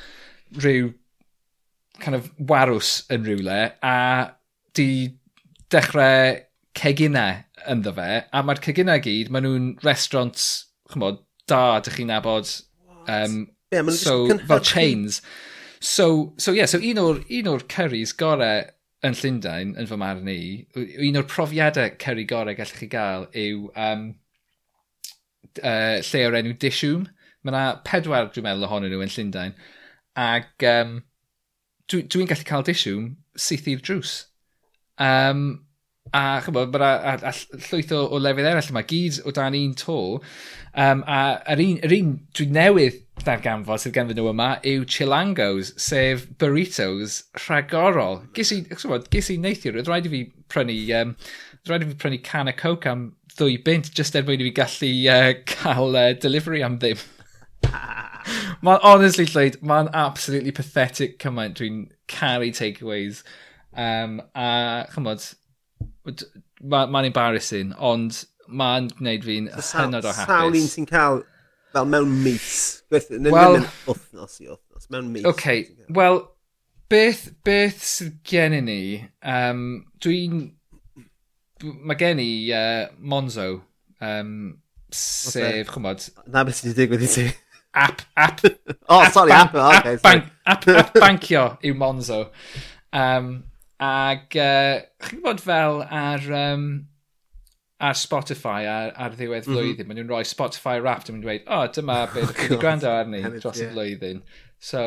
rhyw kind of warws yn rhywle a di dechrau ceginau ynddo fe, a mae'r ceginau gyd, maen nhw'n restaurant, chymod, da, dych chi'n nabod. Um, yeah, so, fel chains. So, so yeah, so un o'r, un o'r curries gorau yn Llundain, yn fy marn i, un o'r profiadau curry gorau gallwch chi gael yw um, uh, lle o'r enw Dishwm. Mae yna pedwar, dwi'n meddwl, ohonyn nhw yn Llundain. Ac um, dwi'n dwi gallu cael Dishwm syth i'r drws. Um, a chymod, bod a, a, a llwyth o, o lefydd eraill yma, gyd o dan un to. Um, a yr un, yr un dwi newydd darganfod sydd ganfod nhw yma yw chilangos, sef burritos rhagorol. Gys i, chymod, ges i neithiwr, oedd rhaid i fi prynu, um, rhaid i fi prynu can y coke am ddwy bint, just er mwyn i fi gallu uh, cael uh, delivery am ddim. <laughs> Mae'n honestly llwyd, mae'n absolutely pathetic cymaint dwi'n caru takeaways. Um, a chymod, mae'n ma embarrassing, ond mae'n gwneud fi'n hynod o hapus. Sawl un sy'n cael fel mewn mis. Wel... Wythnos i wythnos, mewn mis. Oce, okay. wel, beth, beth sydd gen i ni, um, dwi'n... Mae gen i uh, Monzo, um, sef, chymod... Na beth sydd wedi digwydd i ti. App, app... <laughs> oh, app sorry, app, app, okay, app, bank, app, app bancio yw Monzo. Um, Ac uh, chi'n gwybod fel ar, um, ar Spotify ar, ar ddiwedd mhm. flwyddyn, mm -hmm. maen nhw'n rhoi Spotify Wrapped yn mynd dweud, o, <laughs> oh, dyma beth oh, chi gwrando arni dros y flwyddyn. So,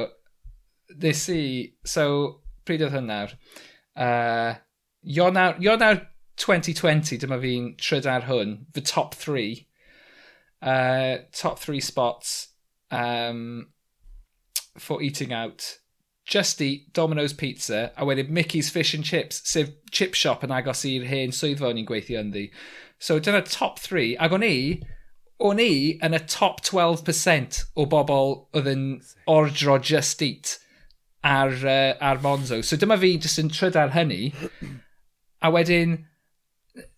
this i, so, pryd oedd hynna'r? Uh, Ionawr, Ionawr 2020, dyma fi'n tryd ar hwn, the top three. Uh, top three spots um, for eating out just eat Domino's Pizza a wedyn Mickey's Fish and Chips, sef chip shop yn agos i'r hen swyddfa o'n i'n gweithio ynddi. So dyna top 3, ac o'n i, o'n i yn y top 12% o bobl oedd yn ordro just eat ar, uh, ar Monzo. So dyma fi jyst yn tryd ar hynny, a wedyn,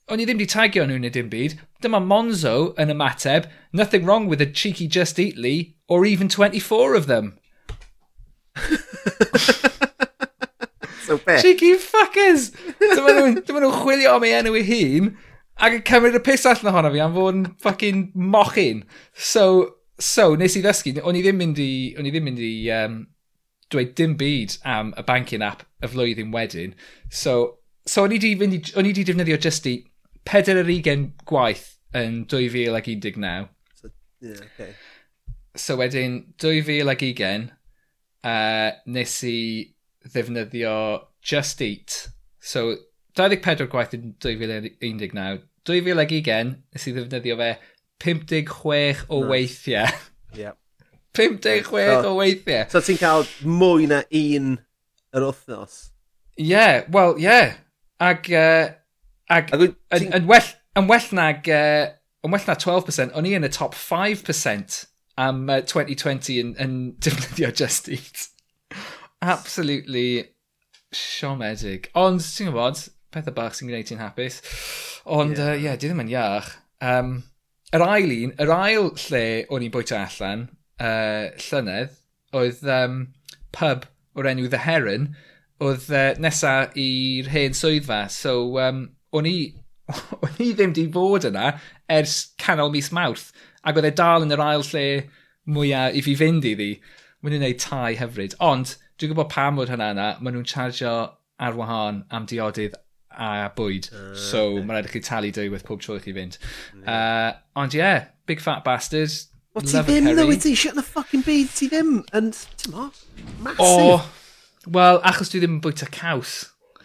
o'n i ddim wedi tagio nhw neu dim byd, dyma Monzo yn ymateb, nothing wrong with a cheeky just eatly, or even 24 of them. <laughs> <laughs> so be? Cheeky fuckers! Dyma nhw'n nhw chwilio am ei enw ei hun ac yn cymryd y piss allan ohono fi am fod yn fucking mochyn. So, so nes i ddysgu, o'n i ddim mynd i, o'n i ddim mynd i um, dweud dim byd am y banking app y flwyddyn wedyn. So, so o'n i di, fynd i, o'n i di defnyddio just i 40 gwaith yn 2019. So, yeah, okay. so wedyn 2020, uh, nes i ddefnyddio Just Eat. So, 24 gwaith yn 2019. 2020, nes i ddefnyddio fe 56 o nice. weithiau. Yep. <laughs> 56 so, o weithiau. So ti'n cael mwy na un yr wythnos? Ie, yeah, wel, ie. Yeah. Ag, uh, ag, ag yn, yn, well, yn well nag, uh, yn well na 12%, o'n i yn y top 5% am uh, 2020 yn, yn <laughs> defnyddio Just Eat. Absolutely siomedig. Ond, ti'n gwybod, pethau bach sy'n gwneud ti'n hapus. Ond, ie, yeah. uh, yeah, di ddim yn iach. Um, yr ail un, yr ail lle o'n i'n bwyta allan, uh, llynedd, oedd um, pub o'r enw The Heron, oedd uh, nesa i'r hen swyddfa. So, um, o'n i, <laughs> o'n i ddim di bod yna ers canol mis mawrth. Ac oedd e dal yn yr ail lle mwyaf i fi fynd iddi. Mae nhw'n gwneud tai hyfryd. Ond dwi'n gwybod pam bod hynna yna, maen nhw'n chargio ar wahân am diodydd a bwyd. Uh, so uh, mae'n rhaid i chi talu dywedd pob tro i chi fynd. Yeah. Uh, ond ie, yeah, big fat bastard. O ti ddim ddo, ti shit yn y ffucking byd, ti ddim yn, ti'n mo, massive. O, wel, achos dwi ddim yn bwyta caws.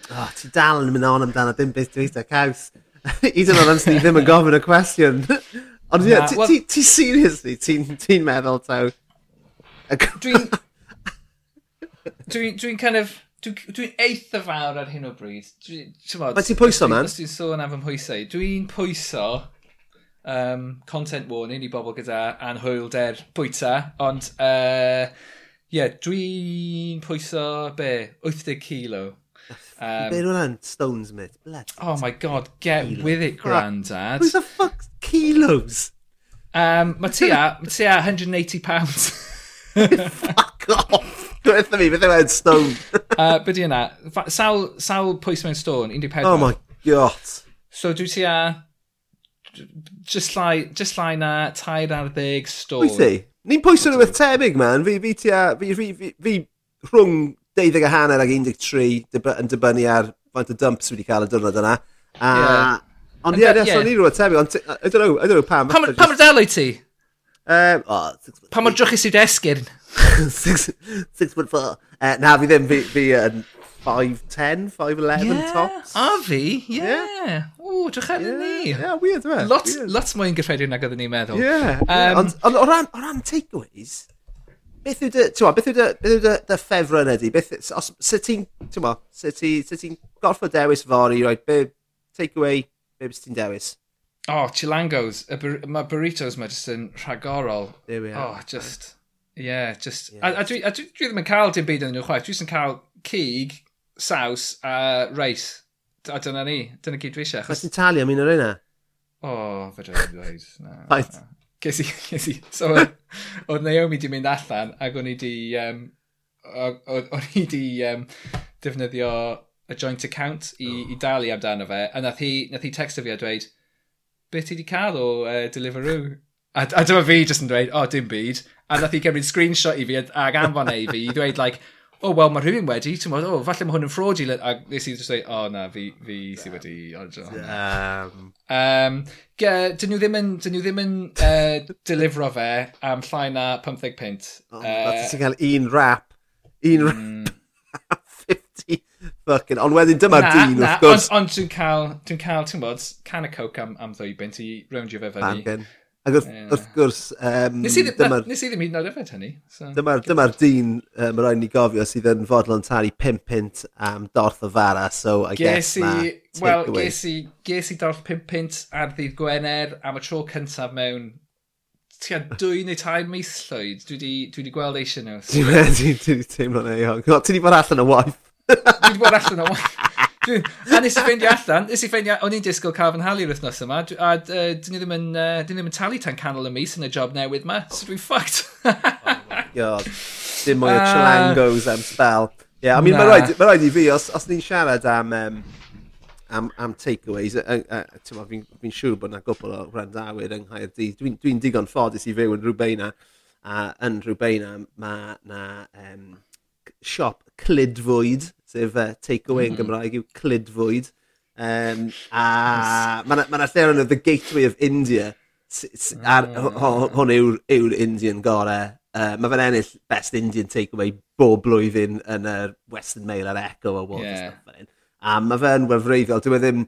O, oh, ti dal yn mynd on amdano dim beth dwi'n bwyta caws. <laughs> Hyd yn oed am ddim yn gofyn y cwestiwn. <laughs> Ond ie, ti seriously, ti'n meddwl taw... <laughs> Dwi'n... Dwi'n dwi kind of... Dwi'n dwi eitha fawr ar hyn o bryd. Mae ti'n pwyso, man? Os dwi'n sôn am fy mhwysau, dwi'n pwyso um, content warning i bobl gyda anhwylder bwyta, ond uh, yeah, dwi'n pwyso be? 80 kilo. Um, Be rwy'n stones, mate? Blood. Oh my god, get kilos. with it, grandad. Who's the fuck kilos? Um, mae tia, ma tia 180 pounds. <laughs> fuck off! Dwetha mi, beth yw'n stone? uh, Bydy yna, sawl, sawl pwys mewn stone, 14. Oh my god. So dwi tia, just lai, just lai na, tair ar ddeg stone. Wyt ti? Ni'n pwysau rhywbeth tebyg, man. Fi, fi tia, fi, fi, fi, fi rhwng 12 a hanner ag 13 yn dibynnu ar faint o dumps wedi cael y diwrnod yna. A, yeah. Ond ie, nes o'n i rhywbeth tebyg, ond I don't know, I don't know pam. Pam pa mor dal ti? Um, oh, pam mor drwchus i'r esgyn? 6.4. Uh, na, fi ddim, fi, fi yn 5'10, 5'11 yeah. tops. A fi, ie. Yeah. yeah. O, drwch ar yeah. ni. Ie, yeah, weird, dwi. Lot, weird. lot mwy'n gyffredin nag oedden ni'n meddwl. Ie, yeah, um, yeah. ond o ran, o ran takeaways, beth yw dy, ti'n beth yw dy, beth yw dy, dy ffefryn ydy? Beth, os, sut ti'n, ti'n ma, sut ti, ti'n gorffo dewis fori, roed, be, take away, be bys ti'n dewis? Oh, chilangos, y, mae burritos ma jyst yn rhagorol. There we are. Oh, just, yeah, just, yeah. a, a, dwi, a dwi, dwi ddim yn cael dim byd yn nhw chwaith, dwi jyst yn cael cig, saws a reis. A dyna ni, dyna gyd dwi eisiau. Chos ti'n talu am un o'r yna? O, fe dwi'n dweud. Na, ges i, <laughs> ges i, so oedd Naomi di mynd allan ac o'n i di, um, o'n i di um, defnyddio a joint account i, oh. i dalu amdano fe, a nath hi, nath hi texto fi a dweud, beth ti di cael o uh, Deliveroo? A, a dyma fi jyst yn dweud, o, oh, dim byd. A nath hi gymryd screenshot i fi ag anfon e i fi, i ddweud, like, o, oh, wel, mae rhywun wedi, ti'n modd, o, oh, falle mae hwn yn fraudulent, a nes i just dweud, o, oh, na, fi, fi sydd wedi odro. Um, um, ge, dyn nhw ddim yn, dyn nhw ddim yn uh, delifro fe am llai na 15 pint. Oh, uh, ti'n cael un rap, un rap, mm. 50 fucking, ond wedyn dyma na, dyn, na, wrth gwrs. Ond on, dwi'n cael, dwi'n cael, ti'n bod, can y coke am, am ddwy bint i rowndio fe fyny. Bangin. Ac wrth, yeah. wrth gwrs... Um, nes, i ddim, nes i ddim hyd yn oed yfed hynny. So, Dyma'r dyma dyn, mae um, rhaid ni gofio, sydd yn fodlon talu 5 pint am dorth o fara, so I guess i, ma... Wel, ges i, ges i dorth 5 pint ar ddydd Gwener am y tro cyntaf mewn tua dwy neu tair mis llwyd. Dwi di, dwi di gweld eisiau nhw. Dwi wedi teimlo neu hwn. Ti wedi bod allan o waith. dwi wedi bod allan o waith a nes i ffeindio allan, nes i ffeindio, o'n i'n disgwyl cael fy nhalu yr wythnos yma, a uh, dyn ni ddim yn, uh, dyn ni ddim yn talu tan canol y mis yn y job newydd ma, so dwi'n ffucked. Oh God, dim mwy o ah. uh, chalangos am spel. Ie, yeah, I mean, nah. mae rhaid, ma rhaid i fi, os, os ni'n siarad am, um, am, am takeaways, uh, uh, fi'n fi, fi siŵr bod yna gwbl o randawyr yng Nghaerdydd. Dwi'n dwi, digon ffodus i fyw yn Rwbeina, a yn Rwbeina mae na um, siop Clidfwyd sef uh, takeaway mm. Mm-hmm. yn Gymraeg yw clidfwyd. Um, a mae yna ma, ma lle yn The Gateway of India. Ar, hwn yw'r yw Indian gorau. Uh, mae fe'n ennill Best Indian Takeaway bob blwyddyn yn y Western Mail ar Echo Awards. Yeah. A mae fe'n wefreiddiol. Dwi'n e ddim...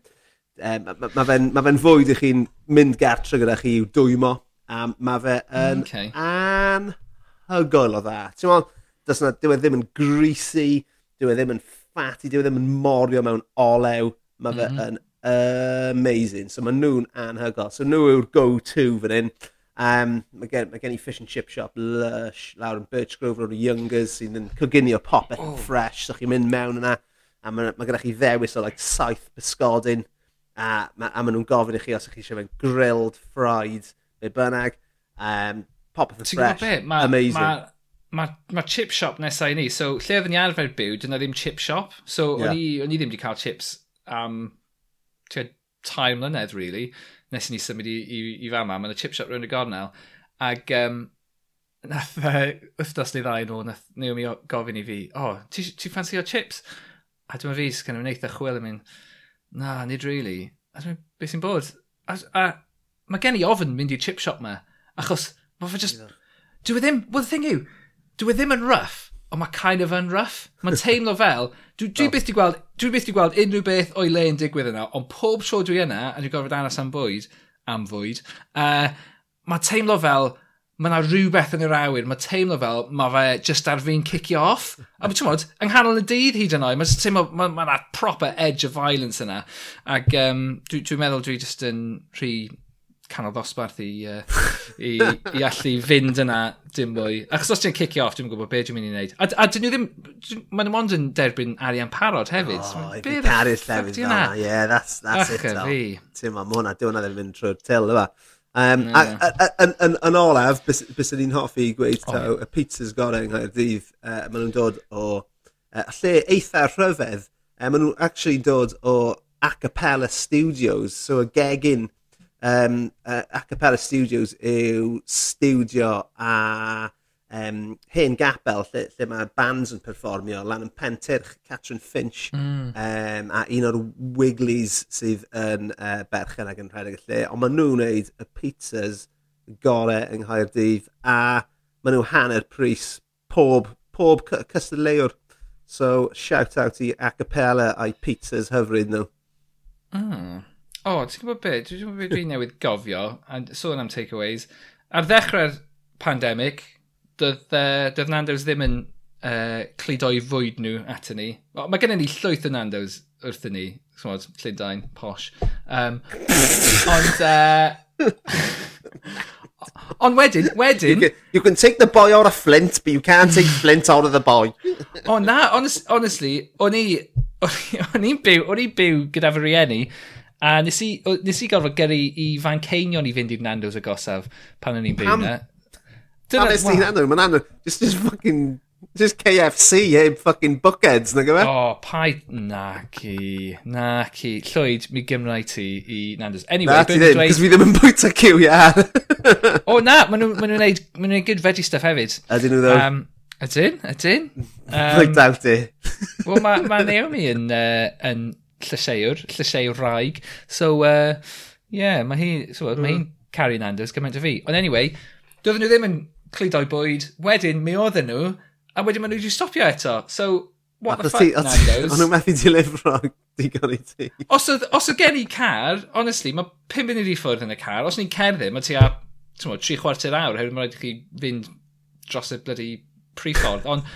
Um, mae ma fe'n ma fe fwyd i chi'n mynd gartre gyda chi i'w dwymo. A mae fe yn okay. anhygoel o dda. Ti'n meddwl, dwi'n e ddim yn greasy Dyw e ddim yn fatty, dyw e ddim yn morio mewn olew. Mae fe mm -hmm. yn amazing. So mae nhw'n anhygol. So nhw yw'r go-to fan hyn. Um, mae, gen, mae gen i fish and chip shop lush lawr yn Birchgrove o'r Youngers sy'n yn coginio popeth oh. fresh. So chi'n mynd mewn yna a mae, mae gennych chi ddewis o like, saith bysgodyn a, ma, a maen nhw'n gofyn i chi os ych chi eisiau fe grilled, fried, neu bynnag. Um, popeth yn fresh. Ti'n gwybod be? Ma, amazing. Ma mae ma chip shop nesau i ni. So, lle oedden ni arfer byw, dyna ddim chip shop. So, yeah. o'n, i, o'n i ddim wedi cael chips am um, tair mlynedd, really, nes i ni symud i, i, i fama. Mae'n y chip shop rhywun y gornel. Ac um, nath uh, wythnos neu ddau yn ôl, nath Naomi gofyn i fi, o, oh, ti, ti ffansi o chips? A dwi'n fi, sgan i'n eitha chwil yn mynd, na, nid really. A dwi'n beth sy'n bod? A, a mae gen i ofyn mynd i'r chip shop ma, achos, mae fe just, dwi e ddim, well the thing yw, dwi e ddim yn rough, ond mae kind of yn rough. Mae'n <laughs> teimlo fel, dwi, dwi oh. byth di gweld, dwi byth di gweld unrhyw beth o'i le yn digwydd yna, ond pob tro dwi yna, a dwi'n gorfod aros am bwyd, am fwyd, uh, mae teimlo fel, mae yna rhywbeth yn yr awyr, mae teimlo fel, mae fe just ar fi'n cicio off. A ti'n modd, yng nghanol y dydd hyd yn oed, mae'n teimlo, mae yna ma proper edge of violence yna. Ac um, dwi'n dwi meddwl dwi just yn rhy canol ddosbarth i, uh, i, i allu fynd yna dim mwy. Achos os ti'n cicio off, dwi'n gwybod beth dwi'n mynd i wneud. A, a dyn nhw ddim... Maen nhw ond yn derbyn arian parod hefyd. Oh, i fi Paris lefydd fel yna. Yeah, that's, that's Ach, it. Fi. Ti'n ma, mwna, dwi'n ddim mynd trwy'r til, yma. Um, yn olaf, bys ydyn ni'n hoffi gweud, oh, taw, y pizza's gorau yng Nghaerdydd, uh, maen nhw'n dod o uh, lle eitha rhyfedd, uh, maen nhw'n actually dod o acapella studios, so y gegin um, uh, Acapella Studios yw studio a um, hen gapel lle, lle mae bands yn perfformio lan yn Pentyrch, Catrin Finch mm. um, a un o'r Wigglies sydd yn uh, berchen ac yn rhedeg y lle ond maen nhw'n neud y pizzas gore yng Nghaerdydd a maen nhw hanner pris pob, pob cystadleuwr so shout out i Acapella a'i pizzas hyfryd nhw mm. O, oh, ti'n gwybod beth? Dwi'n gwybod beth dwi'n newydd gofio, a sôn am takeaways. Ar ddechrau'r pandemig, doedd, uh, doedd Nando's ddim yn uh, cludoi fwyd nhw at ni. Well, mae gennym ni llwyth o Nando's wrthyn ni, chymod, Llundain, posh. Um, ond... Uh, Ond wedyn, wedyn... You can, you can take the boy out of Flint, but you can't take Flint out of the boy. o na, honest, honestly, o'n i... O'n i'n byw, o'n i'n byw gyda fy rieni A nes i, o, nes i gorfod gyrru i fan ceinion i fynd i'r Nando's agosaf pan o'n i'n byw na. Dyna nes ti Nando, mae Nando, it's just fucking, just KFC heb fucking buckheads, na gyfer? O, pai, na ci, na ci. Llwyd, mi gymrau ti i Nando's. Anyway, na, ti ddim, cos fi ddim yn bwyta cyw, iar. o, na, maen nhw'n ma gwneud, maen nhw'n good veggie stuff hefyd. Ydyn nhw ddo? Um, ydyn, ydyn. Um, Dwi'n dawt i. Wel, mae ma Naomi yn, uh, yn llysieuwr, llysieuwr rhaeg. So, uh, yeah, mae hi, so, mm. hi'n caru Nando's gymaint o fi. Ond anyway, doedden nhw ddim yn cludo'i bwyd. Wedyn, mi oedden nhw, a wedyn maen nhw wedi stopio eto. So, what the fuck, Nando's? <laughs> Ond nhw'n methu dilifro digon i ti. Os oedd os oedd gen i car, honestly, mae 5 munud i ffwrdd yn y car. Os ni'n cerddi, mae ti a, ti'n tri chwarter awr, hefyd mae'n rhaid i chi fynd dros y bloody priffordd. Ond,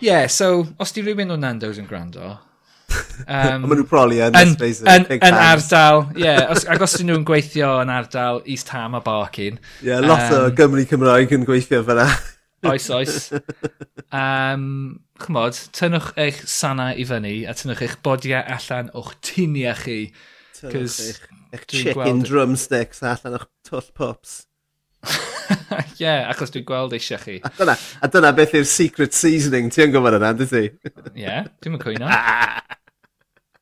yeah, so, os di rhywun o Nando's yn gwrando, Um, Ond maen nhw proli yn, yn, yn, yn ardal, ie. Yeah, os, ac os dyn nhw'n gweithio yn ardal East Ham a Barkin. Ie, yeah, lot um, o Gymru Cymraeg yn gweithio fyna. oes, oes. Um, chymod, tynwch eich sana i fyny a tynwch eich bodiau allan o'ch tunia chi. Tynnwch eich, eich chicken gweld... drumsticks allan o'ch twll pups. <laughs> Ie, yeah, achos dwi'n gweld eisiau chi. A dyna, a dyna beth yw'r secret seasoning, ti'n gwybod yna, dy ti? Ie, yeah, dwi'n yn cwyno. <laughs>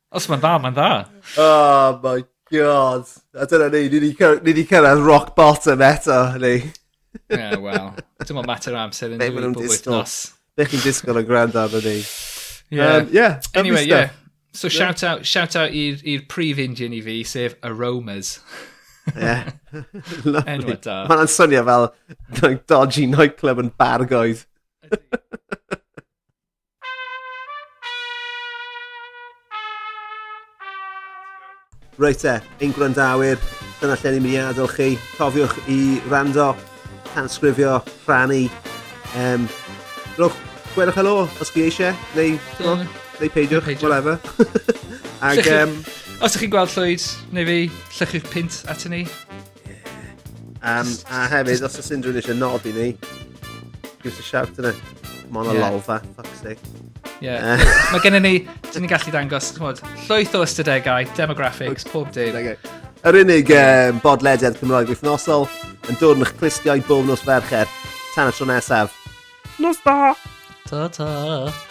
Os mae'n dda, mae'n dda. Oh my god. A dyna ni, ni wedi cyrraedd rock bottom eto, ni. <laughs> Yeah, well. Dim ond mater o amser yn dwi bob wythnos. Bych chi'n disgwyl yn gwrando arno ni. Yeah. Um, yeah anyway, yeah. So shout out, shout out i'r prif Indian i fi, sef Aromas. <laughs> yeah. <laughs> Lovely. Mae'n swnio fel dodgy nightclub yn bargoedd. Reit e, ein gwrandawyr, dyna lle ni'n mynd i adael chi. Cofiwch i rando, tansgrifio, rhannu. Um, Rwch, gwedwch helo os chi eisiau, neu, yeah. neu peidiwch, peidiwch, whatever. <laughs> Ag, llychwch, um, os ydych chi'n gweld llwyd, neu fi, llychwch pint at ni. Um, a hefyd, os oes unrhyw un eisiau nod i ni, give us a shout yna. Come on, yeah. a lolfa, fuck's sake. Yeah. <laughs> Mae gennym ni, dyn ni'n gallu dangos, chmod, llwyth o ystadegau, demographics, pob dim. Yr unig um, bodlediad Cymraeg wythnosol yn dod yn eich clustiau bob nos fercher tan y tro nesaf. Nos da! Ta ta!